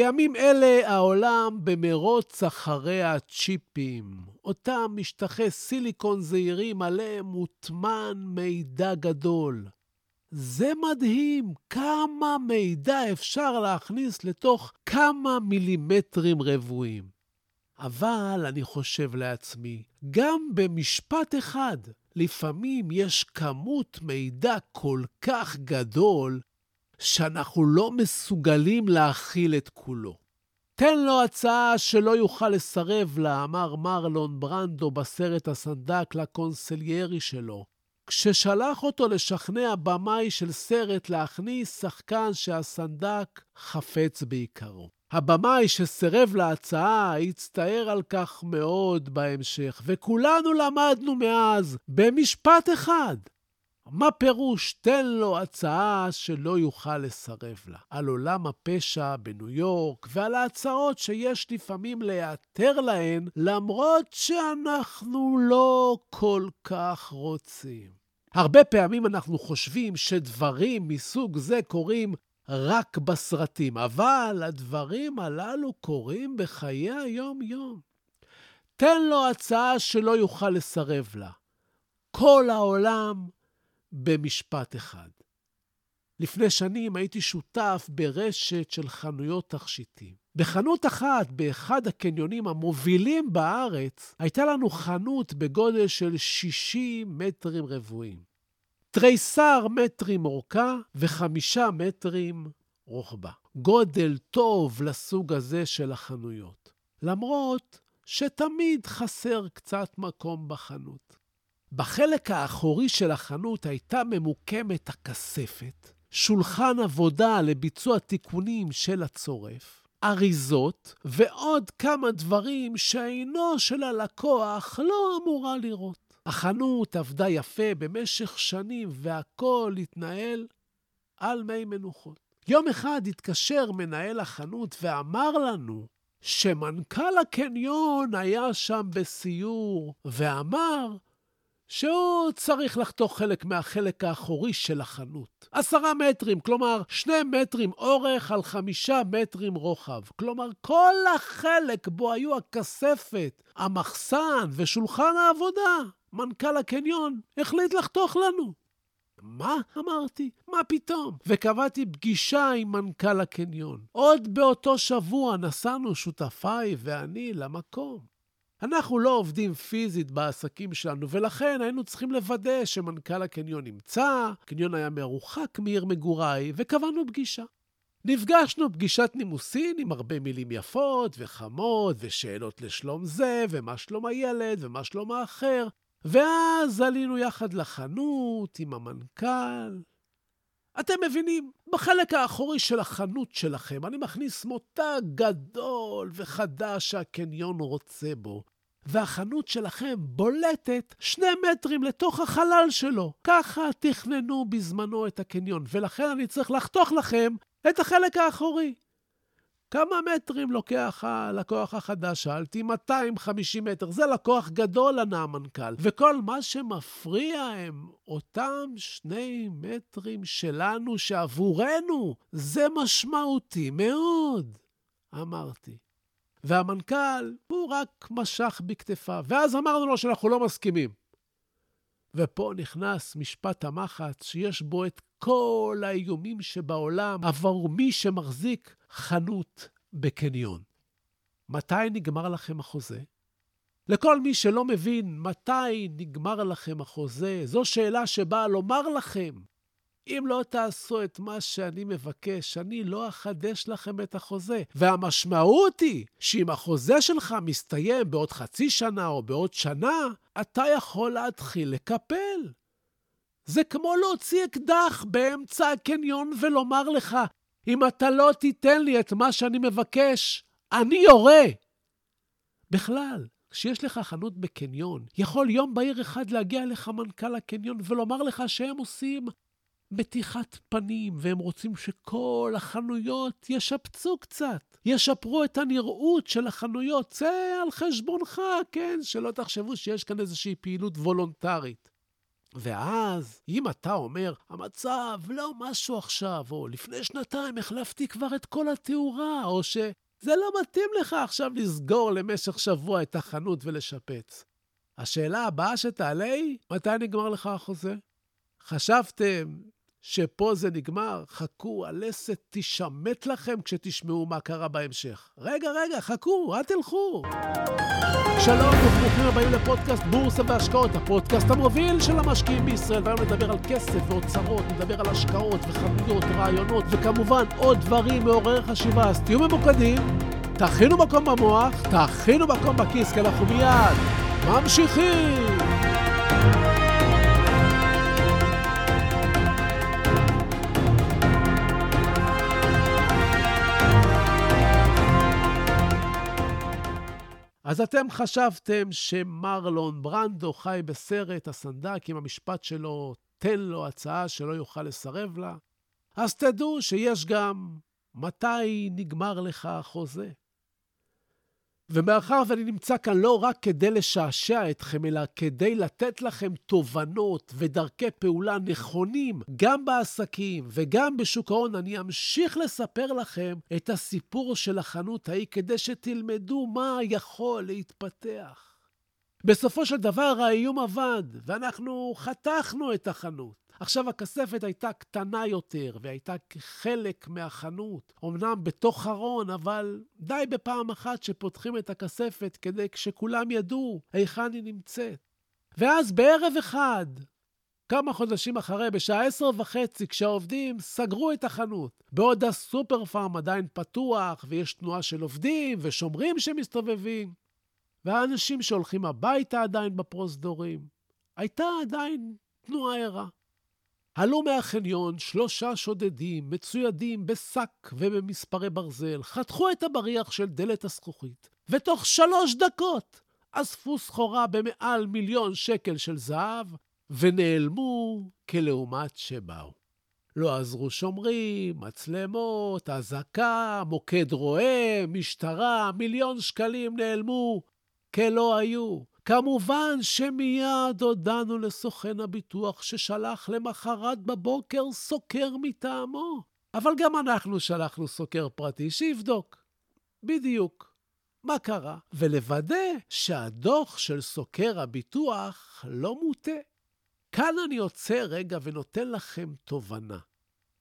בימים אלה העולם במרוץ אחרי הצ'יפים, אותם משטחי סיליקון זעירים עליהם מוטמן מידע גדול. זה מדהים כמה מידע אפשר להכניס לתוך כמה מילימטרים רבועים. אבל אני חושב לעצמי, גם במשפט אחד, לפעמים יש כמות מידע כל כך גדול, שאנחנו לא מסוגלים להכיל את כולו. תן לו הצעה שלא יוכל לסרב לה, אמר מרלון ברנדו בסרט הסנדק לקונסליירי שלו. כששלח אותו לשכנע במאי של סרט להכניס שחקן שהסנדק חפץ בעיקרו. הבמאי שסירב להצעה הצטער על כך מאוד בהמשך, וכולנו למדנו מאז, במשפט אחד, מה פירוש תן לו הצעה שלא יוכל לסרב לה? על עולם הפשע בניו יורק ועל ההצעות שיש לפעמים להיעתר להן, למרות שאנחנו לא כל כך רוצים. הרבה פעמים אנחנו חושבים שדברים מסוג זה קורים רק בסרטים, אבל הדברים הללו קורים בחיי היום-יום. תן לו הצעה שלא יוכל לסרב לה. כל העולם במשפט אחד. לפני שנים הייתי שותף ברשת של חנויות תכשיטים. בחנות אחת, באחד הקניונים המובילים בארץ, הייתה לנו חנות בגודל של 60 מטרים רבועים. תריסר מטרים אורכה וחמישה מטרים רוחבה. גודל טוב לסוג הזה של החנויות. למרות שתמיד חסר קצת מקום בחנות. בחלק האחורי של החנות הייתה ממוקמת הכספת, שולחן עבודה לביצוע תיקונים של הצורף, אריזות ועוד כמה דברים שעינו של הלקוח לא אמורה לראות. החנות עבדה יפה במשך שנים והכול התנהל על מי מנוחות. יום אחד התקשר מנהל החנות ואמר לנו שמנכ"ל הקניון היה שם בסיור ואמר שהוא צריך לחתוך חלק מהחלק האחורי של החנות. עשרה מטרים, כלומר, שני מטרים אורך על חמישה מטרים רוחב. כלומר, כל החלק בו היו הכספת, המחסן ושולחן העבודה, מנכ"ל הקניון החליט לחתוך לנו. מה? אמרתי, מה פתאום? וקבעתי פגישה עם מנכ"ל הקניון. עוד באותו שבוע נסענו שותפיי ואני למקום. אנחנו לא עובדים פיזית בעסקים שלנו, ולכן היינו צריכים לוודא שמנכ"ל הקניון נמצא, הקניון היה מרוחק מעיר מגוריי, וקבענו פגישה. נפגשנו פגישת נימוסין עם הרבה מילים יפות וחמות, ושאלות לשלום זה, ומה שלום הילד, ומה שלום האחר. ואז עלינו יחד לחנות עם המנכ"ל. אתם מבינים, בחלק האחורי של החנות שלכם אני מכניס מותג גדול וחדש שהקניון רוצה בו, והחנות שלכם בולטת שני מטרים לתוך החלל שלו. ככה תכננו בזמנו את הקניון, ולכן אני צריך לחתוך לכם את החלק האחורי. כמה מטרים לוקח הלקוח החדש? שאלתי, 250 מטר. זה לקוח גדול, ענה המנכ"ל. וכל מה שמפריע הם אותם שני מטרים שלנו, שעבורנו זה משמעותי מאוד, אמרתי. והמנכ"ל, הוא רק משך בכתפיו. ואז אמרנו לו שאנחנו לא מסכימים. ופה נכנס משפט המחץ, שיש בו את כל האיומים שבעולם עבור מי שמחזיק חנות בקניון. מתי נגמר לכם החוזה? לכל מי שלא מבין מתי נגמר לכם החוזה, זו שאלה שבאה לומר לכם אם לא תעשו את מה שאני מבקש, אני לא אחדש לכם את החוזה. והמשמעות היא שאם החוזה שלך מסתיים בעוד חצי שנה או בעוד שנה, אתה יכול להתחיל לקפל. זה כמו להוציא אקדח באמצע הקניון ולומר לך, אם אתה לא תיתן לי את מה שאני מבקש, אני יורה. בכלל, כשיש לך חנות בקניון, יכול יום בהיר אחד להגיע אליך מנכ"ל הקניון ולומר לך שהם עושים מתיחת פנים, והם רוצים שכל החנויות ישפצו קצת, ישפרו את הנראות של החנויות. זה על חשבונך, כן? שלא תחשבו שיש כאן איזושהי פעילות וולונטרית. ואז, אם אתה אומר, המצב לא משהו עכשיו, או לפני שנתיים החלפתי כבר את כל התאורה, או שזה לא מתאים לך עכשיו לסגור למשך שבוע את החנות ולשפץ. השאלה הבאה שתעלה היא, מתי נגמר לך החוזה? חשבתם שפה זה נגמר, חכו, הלסת תישמט לכם כשתשמעו מה קרה בהמשך. רגע, רגע, חכו, אל תלכו. שלום וברוכים הבאים לפודקאסט בורסה והשקעות, הפודקאסט המוביל של המשקיעים בישראל. והיום נדבר על כסף ואוצרות, נדבר על השקעות וחנויות, רעיונות, וכמובן עוד דברים מעוררי חשיבה. אז תהיו ממוקדים, תכינו מקום במוח, תכינו מקום בכיס, כי אנחנו מיד ממשיכים. אז אתם חשבתם שמרלון ברנדו חי בסרט הסנדק עם המשפט שלו, תן לו הצעה שלא יוכל לסרב לה? אז תדעו שיש גם מתי נגמר לך החוזה. ומאחר ואני נמצא כאן לא רק כדי לשעשע אתכם, אלא כדי לתת לכם תובנות ודרכי פעולה נכונים, גם בעסקים וגם בשוק ההון, אני אמשיך לספר לכם את הסיפור של החנות ההיא, כדי שתלמדו מה יכול להתפתח. בסופו של דבר האיום עבד, ואנחנו חתכנו את החנות. עכשיו, הכספת הייתה קטנה יותר, והייתה חלק מהחנות. אמנם בתוך ארון, אבל די בפעם אחת שפותחים את הכספת כדי שכולם ידעו היכן היא נמצאת. ואז בערב אחד, כמה חודשים אחרי, בשעה עשר וחצי, כשהעובדים סגרו את החנות, בעוד הסופר פארם עדיין פתוח, ויש תנועה של עובדים ושומרים שמסתובבים, והאנשים שהולכים הביתה עדיין בפרוזדורים, הייתה עדיין תנועה ערה. עלו מהחניון שלושה שודדים מצוידים בשק ובמספרי ברזל, חתכו את הבריח של דלת הזכוכית, ותוך שלוש דקות אספו סחורה במעל מיליון שקל של זהב, ונעלמו כלעומת שבאו. לא עזרו שומרים, מצלמות, אזעקה, מוקד רועה, משטרה, מיליון שקלים נעלמו כלא היו. כמובן שמיד הודענו לסוכן הביטוח ששלח למחרת בבוקר סוקר מטעמו. אבל גם אנחנו שלחנו סוקר פרטי שיבדוק. בדיוק. מה קרה? ולוודא שהדוח של סוקר הביטוח לא מוטה. כאן אני עוצר רגע ונותן לכם תובנה.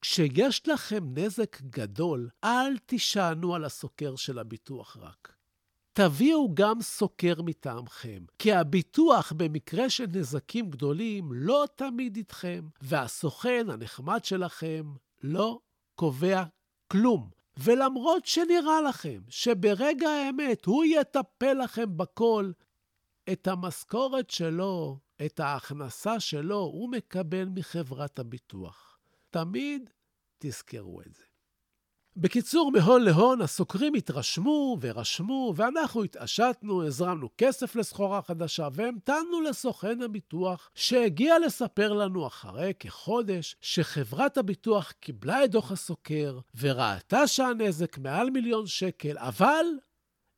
כשיש לכם נזק גדול, אל תישענו על הסוקר של הביטוח רק. תביאו גם סוקר מטעמכם, כי הביטוח במקרה של נזקים גדולים לא תמיד איתכם, והסוכן הנחמד שלכם לא קובע כלום. ולמרות שנראה לכם שברגע האמת הוא יטפל לכם בכל, את המשכורת שלו, את ההכנסה שלו, הוא מקבל מחברת הביטוח. תמיד תזכרו את זה. בקיצור, מהון להון, הסוקרים התרשמו ורשמו, ואנחנו התעשתנו, הזרמנו כסף לסחורה חדשה, והמתנו לסוכן הביטוח, שהגיע לספר לנו אחרי כחודש, שחברת הביטוח קיבלה את דוח הסוקר, וראתה שהנזק מעל מיליון שקל, אבל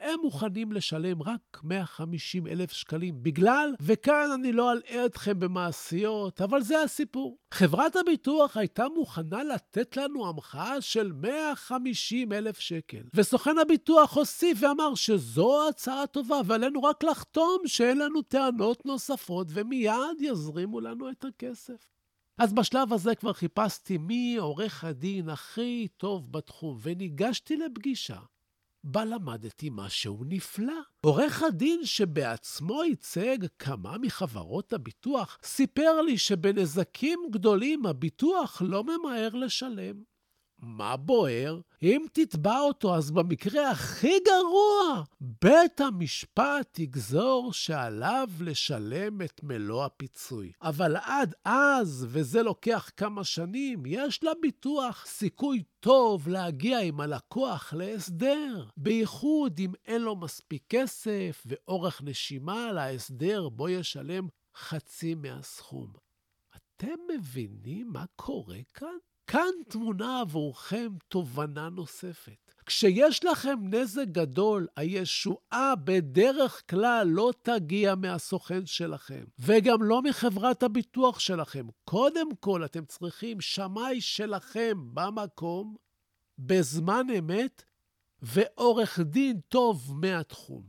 הם מוכנים לשלם רק 150 אלף שקלים בגלל, וכאן אני לא אלאה אתכם במעשיות, אבל זה הסיפור. חברת הביטוח הייתה מוכנה לתת לנו המחאה של 150 אלף שקל. וסוכן הביטוח הוסיף ואמר שזו הצעה טובה, ועלינו רק לחתום שאין לנו טענות נוספות, ומיד יזרימו לנו את הכסף. אז בשלב הזה כבר חיפשתי מי עורך הדין הכי טוב בתחום, וניגשתי לפגישה. בה למדתי משהו נפלא. עורך הדין שבעצמו ייצג כמה מחברות הביטוח, סיפר לי שבנזקים גדולים הביטוח לא ממהר לשלם. מה בוער? אם תתבע אותו, אז במקרה הכי גרוע, בית המשפט יגזור שעליו לשלם את מלוא הפיצוי. אבל עד אז, וזה לוקח כמה שנים, יש לביטוח סיכוי טוב להגיע עם הלקוח להסדר. בייחוד אם אין לו מספיק כסף ואורך נשימה להסדר בו ישלם חצי מהסכום. אתם מבינים מה קורה כאן? כאן תמונה עבורכם תובנה נוספת. כשיש לכם נזק גדול, הישועה בדרך כלל לא תגיע מהסוכן שלכם, וגם לא מחברת הביטוח שלכם. קודם כל, אתם צריכים שמאי שלכם במקום, בזמן אמת, ועורך דין טוב מהתחום.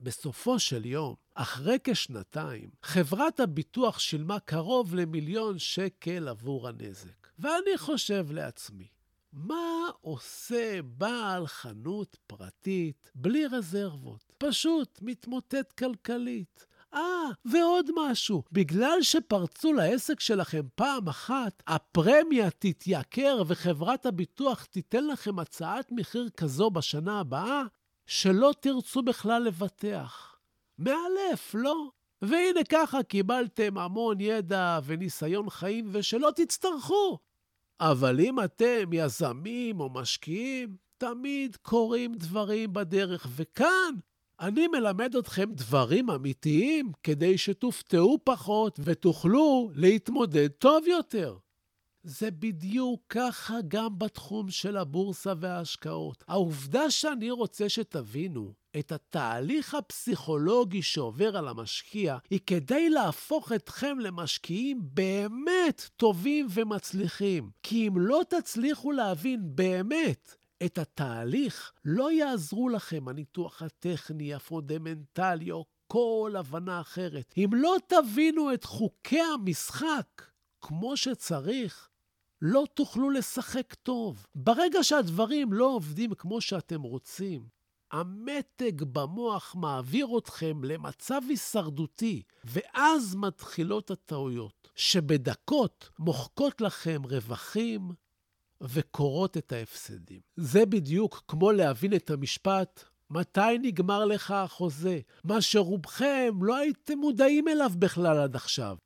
בסופו של יום, אחרי כשנתיים, חברת הביטוח שילמה קרוב למיליון שקל עבור הנזק. ואני חושב לעצמי, מה עושה בעל חנות פרטית בלי רזרבות? פשוט מתמוטט כלכלית. אה, ועוד משהו, בגלל שפרצו לעסק שלכם פעם אחת, הפרמיה תתייקר וחברת הביטוח תיתן לכם הצעת מחיר כזו בשנה הבאה, שלא תרצו בכלל לבטח. מאלף, לא? והנה ככה קיבלתם המון ידע וניסיון חיים ושלא תצטרכו. אבל אם אתם יזמים או משקיעים, תמיד קורים דברים בדרך, וכאן אני מלמד אתכם דברים אמיתיים כדי שתופתעו פחות ותוכלו להתמודד טוב יותר. זה בדיוק ככה גם בתחום של הבורסה וההשקעות. העובדה שאני רוצה שתבינו את התהליך הפסיכולוגי שעובר על המשקיע, היא כדי להפוך אתכם למשקיעים באמת טובים ומצליחים. כי אם לא תצליחו להבין באמת את התהליך, לא יעזרו לכם הניתוח הטכני, הפונדמנטלי או כל הבנה אחרת. אם לא תבינו את חוקי המשחק כמו שצריך, לא תוכלו לשחק טוב. ברגע שהדברים לא עובדים כמו שאתם רוצים, המתג במוח מעביר אתכם למצב הישרדותי, ואז מתחילות הטעויות, שבדקות מוחקות לכם רווחים וקורות את ההפסדים. זה בדיוק כמו להבין את המשפט מתי נגמר לך החוזה, מה שרובכם לא הייתם מודעים אליו בכלל עד עכשיו.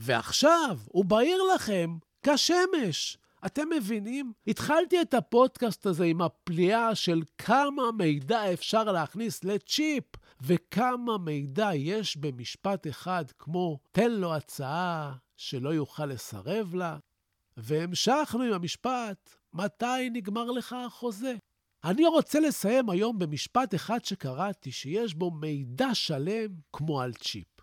ועכשיו הוא בהיר לכם כשמש. אתם מבינים? התחלתי את הפודקאסט הזה עם הפליאה של כמה מידע אפשר להכניס לצ'יפ, וכמה מידע יש במשפט אחד, כמו תן לו הצעה שלא יוכל לסרב לה, והמשכנו עם המשפט, מתי נגמר לך החוזה? אני רוצה לסיים היום במשפט אחד שקראתי, שיש בו מידע שלם כמו על צ'יפ.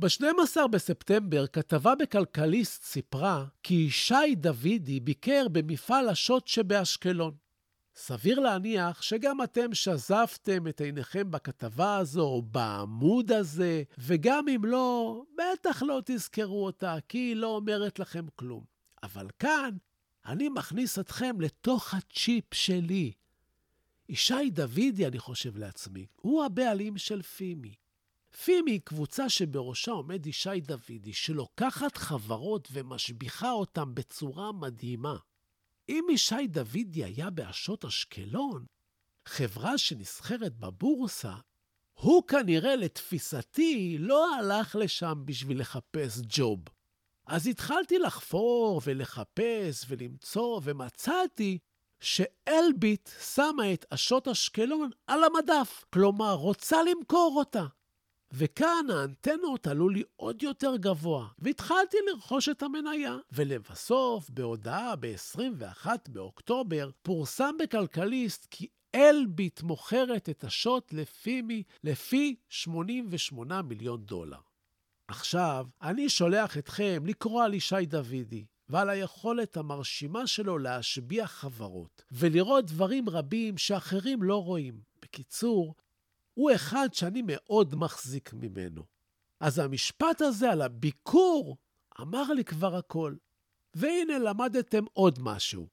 ב-12 בספטמבר כתבה בכלכליסט סיפרה כי ישי דוידי ביקר במפעל השוט שבאשקלון. סביר להניח שגם אתם שזפתם את עיניכם בכתבה הזו או בעמוד הזה, וגם אם לא, בטח לא תזכרו אותה, כי היא לא אומרת לכם כלום. אבל כאן אני מכניס אתכם לתוך הצ'יפ שלי. ישי דוידי, אני חושב לעצמי, הוא הבעלים של פימי. פימי היא קבוצה שבראשה עומד ישי דוידי, שלוקחת חברות ומשביחה אותן בצורה מדהימה. אם ישי דוידי היה באשות אשקלון, חברה שנסחרת בבורסה, הוא כנראה, לתפיסתי, לא הלך לשם בשביל לחפש ג'וב. אז התחלתי לחפור ולחפש ולמצוא, ומצאתי שאלביט שמה את אשות אשקלון על המדף. כלומר, רוצה למכור אותה. וכאן האנטנות עלו לי עוד יותר גבוה, והתחלתי לרכוש את המניה. ולבסוף, בהודעה ב-21 באוקטובר, פורסם בכלכליסט כי אלביט מוכרת את השוט לפימי לפי 88 מיליון דולר. עכשיו, אני שולח אתכם לקרוא על ישי דוידי ועל היכולת המרשימה שלו להשביע חברות ולראות דברים רבים שאחרים לא רואים. בקיצור, הוא אחד שאני מאוד מחזיק ממנו. אז המשפט הזה על הביקור אמר לי כבר הכל. והנה למדתם עוד משהו.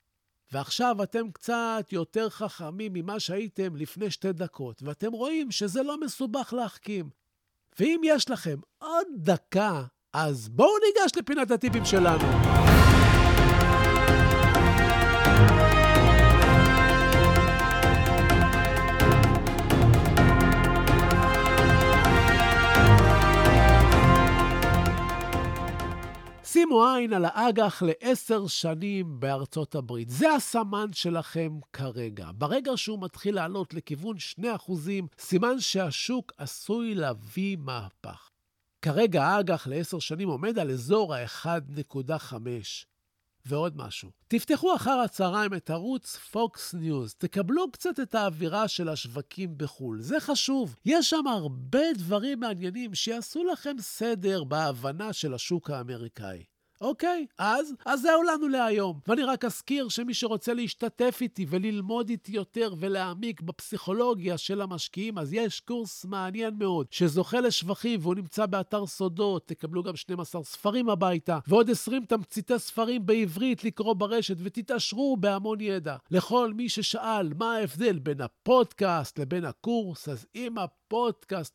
ועכשיו אתם קצת יותר חכמים ממה שהייתם לפני שתי דקות, ואתם רואים שזה לא מסובך להחכים. ואם יש לכם עוד דקה, אז בואו ניגש לפינת הטיפים שלנו. שימו עין על האג"ח לעשר שנים בארצות הברית. זה הסמן שלכם כרגע. ברגע שהוא מתחיל לעלות לכיוון 2%, סימן שהשוק עשוי להביא מהפך. כרגע האג"ח לעשר שנים עומד על אזור ה-1.5. ועוד משהו, תפתחו אחר הצהריים את ערוץ פוקס ניוז, תקבלו קצת את האווירה של השווקים בחו"ל, זה חשוב. יש שם הרבה דברים מעניינים שיעשו לכם סדר בהבנה של השוק האמריקאי. אוקיי, אז, אז זהו לנו להיום. ואני רק אזכיר שמי שרוצה להשתתף איתי וללמוד איתי יותר ולהעמיק בפסיכולוגיה של המשקיעים, אז יש קורס מעניין מאוד, שזוכה לשבחים והוא נמצא באתר סודות, תקבלו גם 12 ספרים הביתה, ועוד 20 תמציתי ספרים בעברית לקרוא ברשת, ותתעשרו בהמון ידע. לכל מי ששאל מה ההבדל בין הפודקאסט לבין הקורס, אז אם הפודקאסט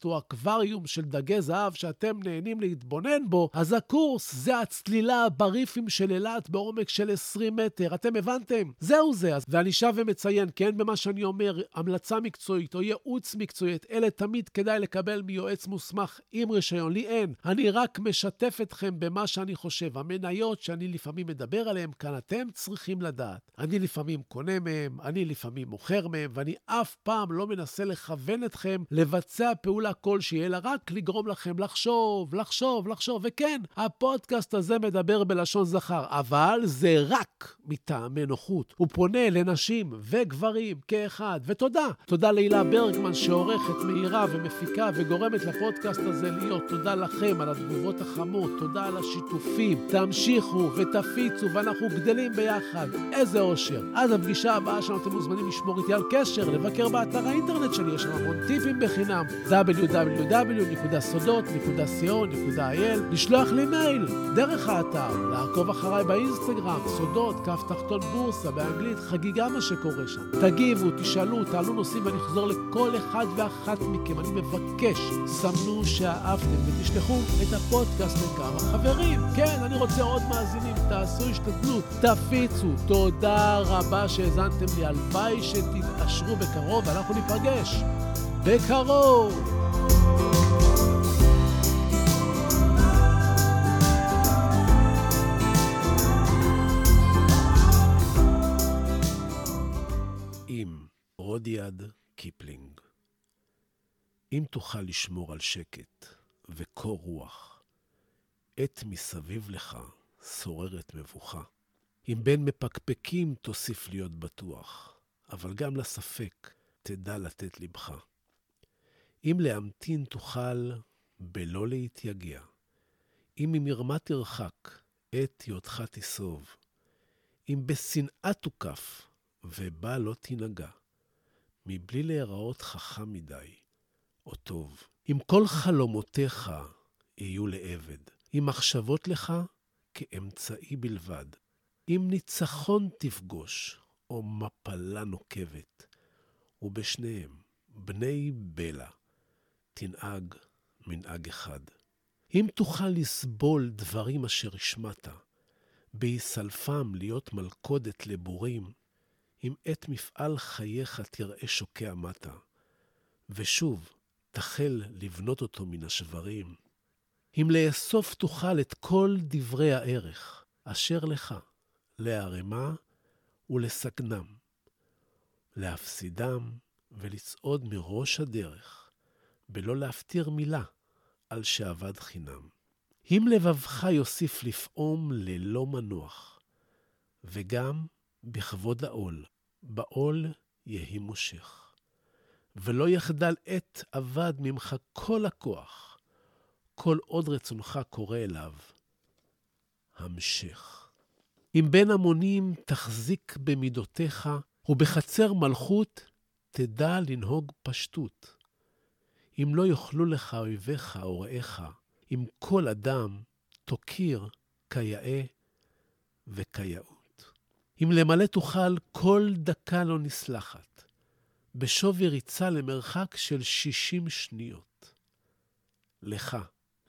הוא אקווריום של דגי זהב שאתם נהנים להתבונן בו, אז הקורס זה הצלילה בריפים של אילת בעומק של 20 מטר. אתם הבנתם? זהו זה. ואני שב ומציין, כן, במה שאני אומר, המלצה מקצועית או ייעוץ מקצועית, אלה תמיד כדאי לקבל מיועץ מוסמך עם רישיון. לי אין. אני רק משתף אתכם במה שאני חושב. המניות שאני לפעמים מדבר עליהן, כאן אתם צריכים לדעת. אני לפעמים קונה מהם, אני לפעמים מוכר מהם, ואני אף פעם לא מנסה לכוון אתכם לבצע פעולה כלשהי, אלא רק לגרום לכם לחשוב, לחשוב, לחשוב. וכן, הפודקאסט הזה מדבר בלשון זכר, אבל זה רק מטעמי נוחות. הוא פונה לנשים וגברים כאחד, ותודה. תודה להילה ברגמן שעורכת, מאירה ומפיקה וגורמת לפודקאסט הזה להיות. תודה לכם על התגובות החמות, תודה על השיתופים. תמשיכו ותפיצו, ואנחנו גדלים ביחד. איזה אושר. עד הפגישה הבאה שלנו אתם מוזמנים לשמור איתי על קשר, לבקר באתר האינטרנט שלי, יש שם המון טיפים בחינם, www.sodot.co.il, לשלוח לי מייל דרך האתר, לעקוב אחריי באינסטגרם, סודות, כף תחתון בורסה, באנגלית, חגיגה מה שקורה שם. תגיבו, תשאלו, תעלו נושאים ואני אחזור לכל אחד ואחת מכם. אני מבקש, סמנו שאהבתם ותשלחו את הפודקאסט לכמה חברים. כן, אני רוצה עוד מאזינים, תעשו השתדלות, תפיצו. תודה רבה שהאזנתם לי, הלוואי שתתעשרו בקרוב ואנחנו ניפגש. בקרוב. עם רודיארד קיפלינג. אם תוכל לשמור על שקט וקור רוח, עת מסביב לך שוררת מבוכה. אם בין מפקפקים תוסיף להיות בטוח, אבל גם לספק תדע לתת לבך. אם להמתין תוכל בלא להתייגע, אם ממרמה תרחק, עת היותך תסוב, אם בשנאה תוקף, ובה לא תנהגע, מבלי להיראות חכם מדי, או טוב. אם כל חלומותיך יהיו לעבד, אם מחשבות לך כאמצעי בלבד, אם ניצחון תפגוש, או מפלה נוקבת, ובשניהם, בני בלע, תנהג מנהג אחד. אם תוכל לסבול דברים אשר השמעת, בהיסלפם להיות מלכודת לבורים, אם עת מפעל חייך תראה שוקע מטה, ושוב תחל לבנות אותו מן השברים, אם לאסוף תוכל את כל דברי הערך אשר לך, להרמה ולסכנם, להפסידם ולצעוד מראש הדרך, בלא להפטיר מילה על שאבד חינם. אם לבבך יוסיף לפעום ללא מנוח, וגם בכבוד העול, בעול יהי מושך. ולא יחדל עת אבד ממך כל הכוח, כל עוד רצונך קורא אליו. המשך. אם בין המונים תחזיק במידותיך, ובחצר מלכות תדע לנהוג פשטות. אם לא יאכלו לך אויביך או רעיך, אם כל אדם תוקיר כיאה וכיאות. אם למלא תוכל, כל דקה לא נסלחת, בשווי ריצה למרחק של 60 שניות. לך,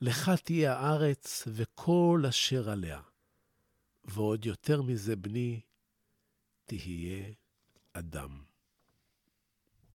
לך תהיה הארץ וכל אשר עליה. ועוד יותר מזה, בני, תהיה אדם.